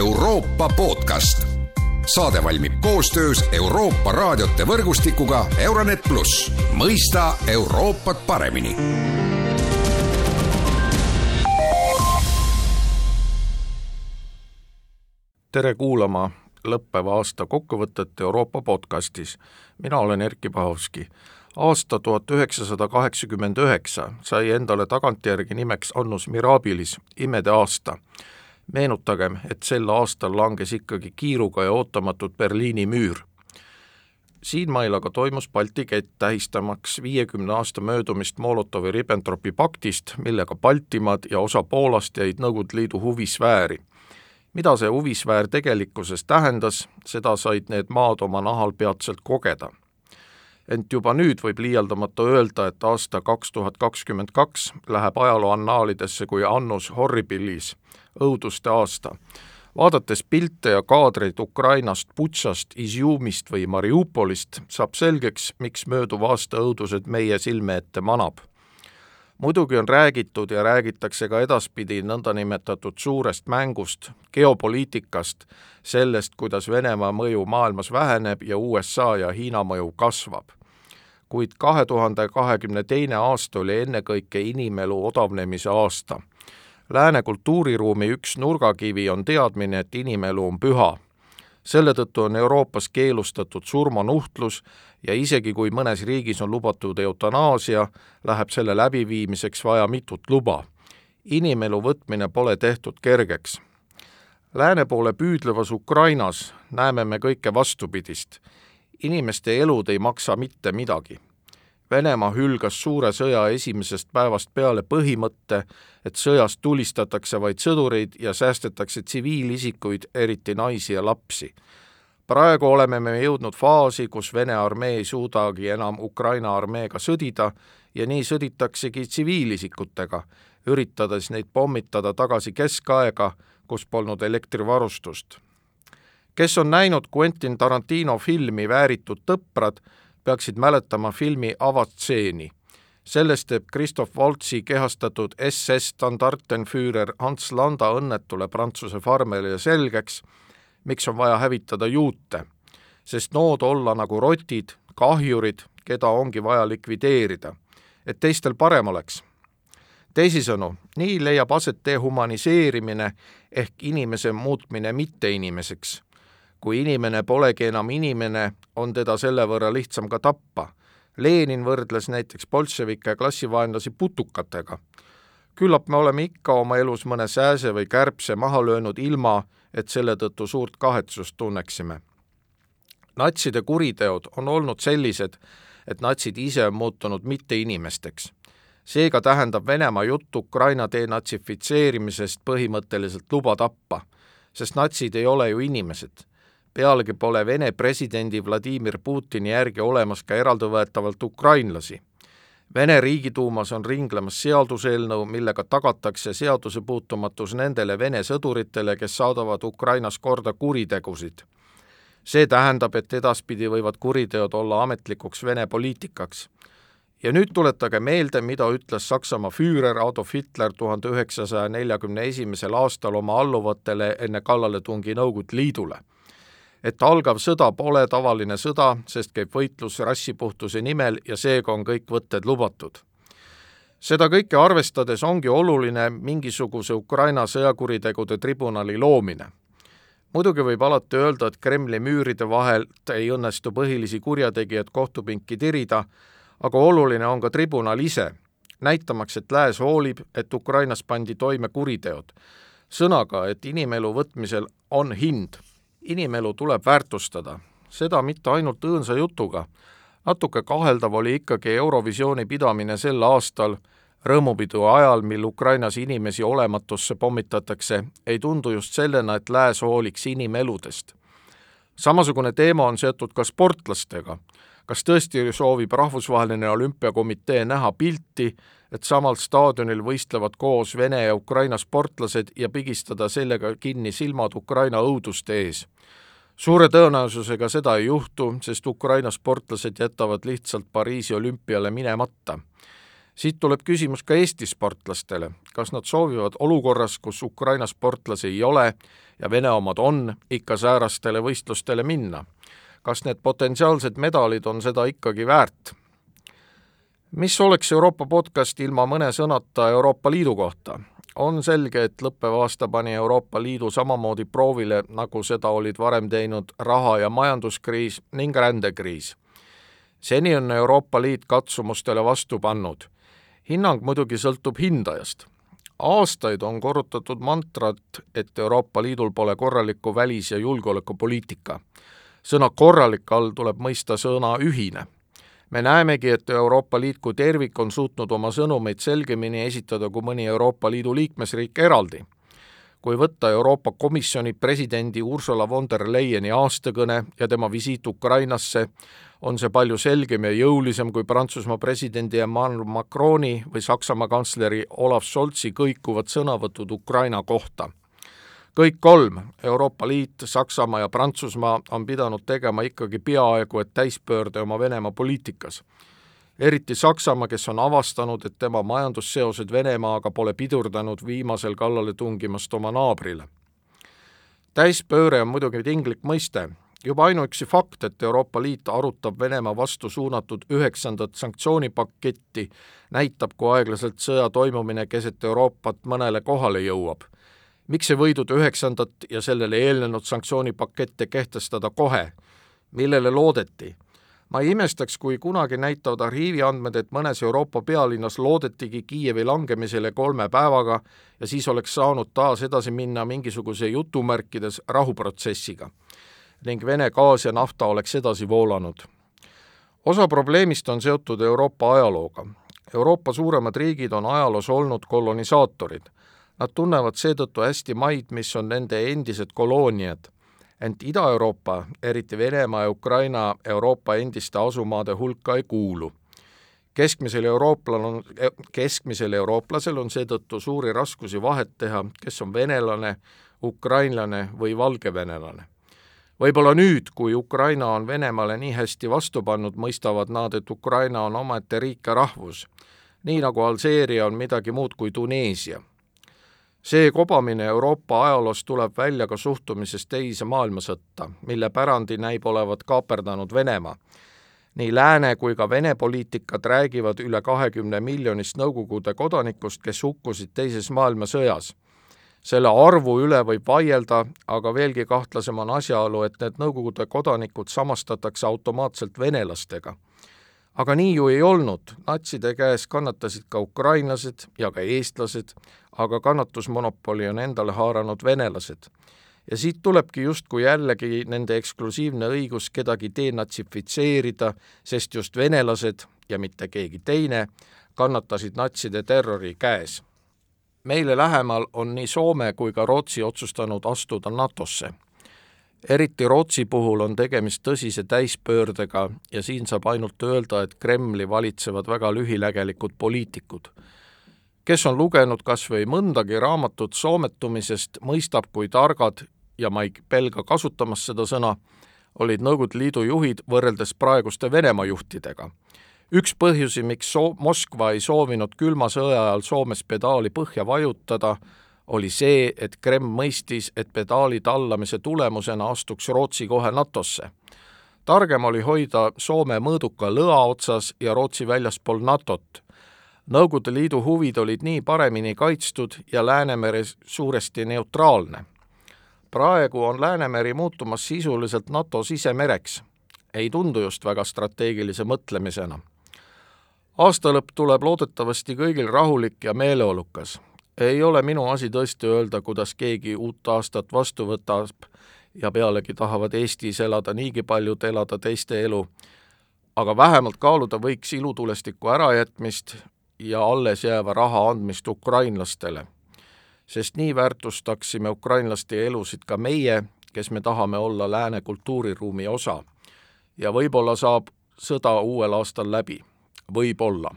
Euroopa podcast. saade valmib koostöös Euroopa raadiote võrgustikuga Euronet pluss, mõista Euroopat paremini tere kuulama lõppeva aasta kokkuvõtet Euroopa podcastis. mina olen Erkki Pahovski. aasta tuhat üheksasada kaheksakümmend üheksa sai endale tagantjärgi nimeks Annus Mirabilis, imede aasta. Meenutagem, et sel aastal langes ikkagi kiiruga ja ootamatult Berliini müür. siinmail aga toimus Balti kett tähistamaks viiekümne aasta möödumist Molotovi-Ribbentropi paktist, millega Baltimaad ja osa Poolast jäid Nõukogude Liidu huvisfääri mida see huvisfäär tegelikkuses tähendas, seda said need maad oma nahal peatselt kogeda. Ent juba nüüd võib liialdamata öelda, et aasta kaks tuhat kakskümmend kaks läheb ajaloo annaalidesse kui annus horribilis, õuduste aasta. vaadates pilte ja kaadreid Ukrainast, Butšast, Izjumist või Mariupolist, saab selgeks, miks mööduv aasta õudused meie silme ette manab muidugi on räägitud ja räägitakse ka edaspidi nõndanimetatud suurest mängust, geopoliitikast, sellest, kuidas Venemaa mõju maailmas väheneb ja USA ja Hiina mõju kasvab. kuid kahe tuhande kahekümne teine aasta oli ennekõike inimelu odavnemise aasta. Lääne kultuuriruumi üks nurgakivi on teadmine, et inimelu on püha selle tõttu on Euroopas keelustatud surmanuhtlus ja isegi kui mõnes riigis on lubatud eutanaasia, läheb selle läbiviimiseks vaja mitut luba. inimelu võtmine pole tehtud kergeks. Lääne poole püüdlevas Ukrainas näeme me kõike vastupidist. inimeste elud ei maksa mitte midagi Venemaa hülgas suure sõja esimesest päevast peale põhimõtte, et sõjas tulistatakse vaid sõdureid ja säästetakse tsiviilisikuid, eriti naisi ja lapsi. praegu oleme me jõudnud faasi, kus Vene armee ei suudagi enam Ukraina armeega sõdida ja nii sõditaksegi tsiviilisikutega, üritades neid pommitada tagasi keskaega, kus polnud elektrivarustust. kes on näinud Quentin Tarantino filmi Vääritud tõprad, peaksid mäletama filmi avastseeni. selles teeb Christoph Waltzi kehastatud SS standartenfüürer Hans Landa õnnetule Prantsuse farmerile selgeks, miks on vaja hävitada juute, sest nood olla nagu rotid, kahjurid, keda ongi vaja likvideerida, et teistel parem oleks. Teisisõnu, nii leiab aset dehumaniseerimine ehk inimese muutmine mitteinimeseks kui inimene polegi enam inimene, on teda selle võrra lihtsam ka tappa. Lenin võrdles näiteks bolševike klassivaenlasi putukatega. küllap me oleme ikka oma elus mõne sääse või kärbse maha löönud ilma, et selle tõttu suurt kahetsust tunneksime. natside kuriteod on olnud sellised, et natsid ise on muutunud mitteinimesteks seega tähendab Venemaa jutt Ukraina denatsifitseerimisest põhimõtteliselt luba tappa, sest natsid ei ole ju inimesed pealegi pole Vene presidendi Vladimir Putini järgi olemas ka eraldivõetavalt ukrainlasi. Vene riigiduumas on ringlemas seaduseelnõu, millega tagatakse seadusepuutumatus nendele Vene sõduritele, kes saadavad Ukrainas korda kuritegusid. see tähendab, et edaspidi võivad kuriteod olla ametlikuks Vene poliitikaks. ja nüüd tuletage meelde, mida ütles Saksamaa füürer Adolf Hitler tuhande üheksasaja neljakümne esimesel aastal oma alluvatele enne kallaletungi Nõukogude Liidule et algav sõda pole tavaline sõda, sest käib võitlus rassipuhtuse nimel ja seega on kõik võtted lubatud. seda kõike arvestades ongi oluline mingisuguse Ukraina sõjakuritegude tribunali loomine. muidugi võib alati öelda, et Kremli müüride vahelt ei õnnestu põhilisi kurjategijaid kohtupinki tirida, aga oluline on ka tribunal ise, näitamaks, et Lääs hoolib, et Ukrainas pandi toime kuriteod. sõnaga, et inimelu võtmisel on hind inimelu tuleb väärtustada, seda mitte ainult õõnsa jutuga. natuke kaheldav oli ikkagi Eurovisiooni pidamine sel aastal, rõõmupidu ajal, mil Ukrainas inimesi olematusse pommitatakse, ei tundu just sellena, et lääs hooliks inimeludest. samasugune teema on seotud ka sportlastega. kas tõesti soovib Rahvusvaheline Olümpiakomitee näha pilti, et samal staadionil võistlevad koos Vene ja Ukraina sportlased ja pigistada sellega kinni silmad Ukraina õuduste ees. suure tõenäosusega seda ei juhtu, sest Ukraina sportlased jätavad lihtsalt Pariisi olümpiale minemata. siit tuleb küsimus ka Eesti sportlastele, kas nad soovivad olukorras, kus Ukraina sportlasi ei ole ja Vene omad on, ikka säärastele võistlustele minna. kas need potentsiaalsed medalid on seda ikkagi väärt? Mis oleks Euroopa podcast ilma mõne sõnata Euroopa Liidu kohta? on selge, et lõppev aasta pani Euroopa Liidu samamoodi proovile, nagu seda olid varem teinud raha- ja majanduskriis ning rändekriis. seni on Euroopa Liit katsumustele vastu pannud. hinnang muidugi sõltub hindajast. aastaid on korrutatud mantrat, et Euroopa Liidul pole korralikku välis- ja julgeolekupoliitika. sõna korralik all tuleb mõista sõna ühine me näemegi, et Euroopa Liit kui tervik on suutnud oma sõnumeid selgemini esitada kui mõni Euroopa Liidu liikmesriik eraldi. kui võtta Euroopa Komisjoni presidendi Ursula von der Leyeni aastakõne ja tema visiit Ukrainasse, on see palju selgem ja jõulisem kui Prantsusmaa presidendi Emmanuel Macroni või Saksamaa kantsleri Olav Scholzi kõikuvad sõnavõtud Ukraina kohta kõik kolm, Euroopa Liit, Saksamaa ja Prantsusmaa, on pidanud tegema ikkagi peaaegu et täispöörde oma Venemaa poliitikas. eriti Saksamaa, kes on avastanud, et tema majandusseosed Venemaaga pole pidurdanud viimasel kallale tungimast oma naabrile. täispööre on muidugi tinglik mõiste, juba ainuüksi fakt, et Euroopa Liit arutab Venemaa vastu suunatud üheksandat sanktsioonipaketti, näitab, kui aeglaselt sõja toimumine keset Euroopat mõnele kohale jõuab miks ei võidud üheksandat ja sellele eelnenud sanktsioonipakette kehtestada kohe? millele loodeti? ma ei imestaks, kui kunagi näitavad arhiiviandmed, et mõnes Euroopa pealinnas loodetigi Kiievi langemisele kolme päevaga ja siis oleks saanud taas edasi minna mingisuguse jutumärkides rahuprotsessiga ning Vene gaas ja nafta oleks edasi voolanud. osa probleemist on seotud Euroopa ajalooga. Euroopa suuremad riigid on ajaloos olnud kolonisaatorid Nad tunnevad seetõttu hästi maid, mis on nende endised kolooniad. ent Ida-Euroopa, eriti Venemaa ja Ukraina Euroopa endiste asumaade hulka ei kuulu. keskmisel eurooplasel on, keskmisel eurooplasel on seetõttu suuri raskusi vahet teha, kes on venelane, ukrainlane või valgevenelane võib-olla nüüd, kui Ukraina on Venemaale nii hästi vastu pannud, mõistavad nad, et Ukraina on omaette riik ja rahvus. nii nagu Alžeeria on midagi muud kui Tuneesia see kobamine Euroopa ajaloos tuleb välja ka suhtumisest teise maailmasõtta, mille pärandi näib olevat kaaperdanud Venemaa. nii lääne kui ka Vene poliitikad räägivad üle kahekümne miljonist Nõukogude kodanikust, kes hukkusid Teises maailmasõjas. selle arvu üle võib vaielda, aga veelgi kahtlasem on asjaolu, et need Nõukogude kodanikud samastatakse automaatselt venelastega aga nii ju ei olnud, natside käes kannatasid ka ukrainlased ja ka eestlased, aga kannatusmonopoli on endale haaranud venelased. ja siit tulebki justkui jällegi nende eksklusiivne õigus kedagi denatsifitseerida, sest just venelased ja mitte keegi teine kannatasid natside terrori käes. meile lähemal on nii Soome kui ka Rootsi otsustanud astuda NATO-sse eriti Rootsi puhul on tegemist tõsise täispöördega ja siin saab ainult öelda, et Kremli valitsevad väga lühinägelikud poliitikud. kes on lugenud kas või mõndagi raamatut soometumisest, mõistab, kui targad, ja ma ei pelga kasutamas seda sõna, olid Nõukogude Liidu juhid võrreldes praeguste Venemaa juhtidega. üks põhjusi, miks so-, Moskva ei soovinud külma sõja ajal Soomes pedaali põhja vajutada, oli see, et Kreml mõistis, et pedaali tallamise tulemusena astuks Rootsi kohe NATO-sse. targem oli hoida Soome mõõduka lõa otsas ja Rootsi väljaspool NATO-t. Nõukogude Liidu huvid olid nii paremini kaitstud ja Läänemere suuresti neutraalne. praegu on Läänemeri muutumas sisuliselt NATO sisemereks. ei tundu just väga strateegilise mõtlemisena aastalõpp tuleb loodetavasti kõigil rahulik ja meeleolukas ei ole minu asi tõesti öelda, kuidas keegi uut aastat vastu võtab ja pealegi tahavad Eestis elada niigi paljud elada teiste elu, aga vähemalt kaaluda võiks ilutulestiku ärajätmist ja alles jääva raha andmist ukrainlastele. sest nii väärtustaksime ukrainlaste elusid ka meie, kes me tahame olla lääne kultuuriruumi osa. ja võib-olla saab sõda uuel aastal läbi, võib-olla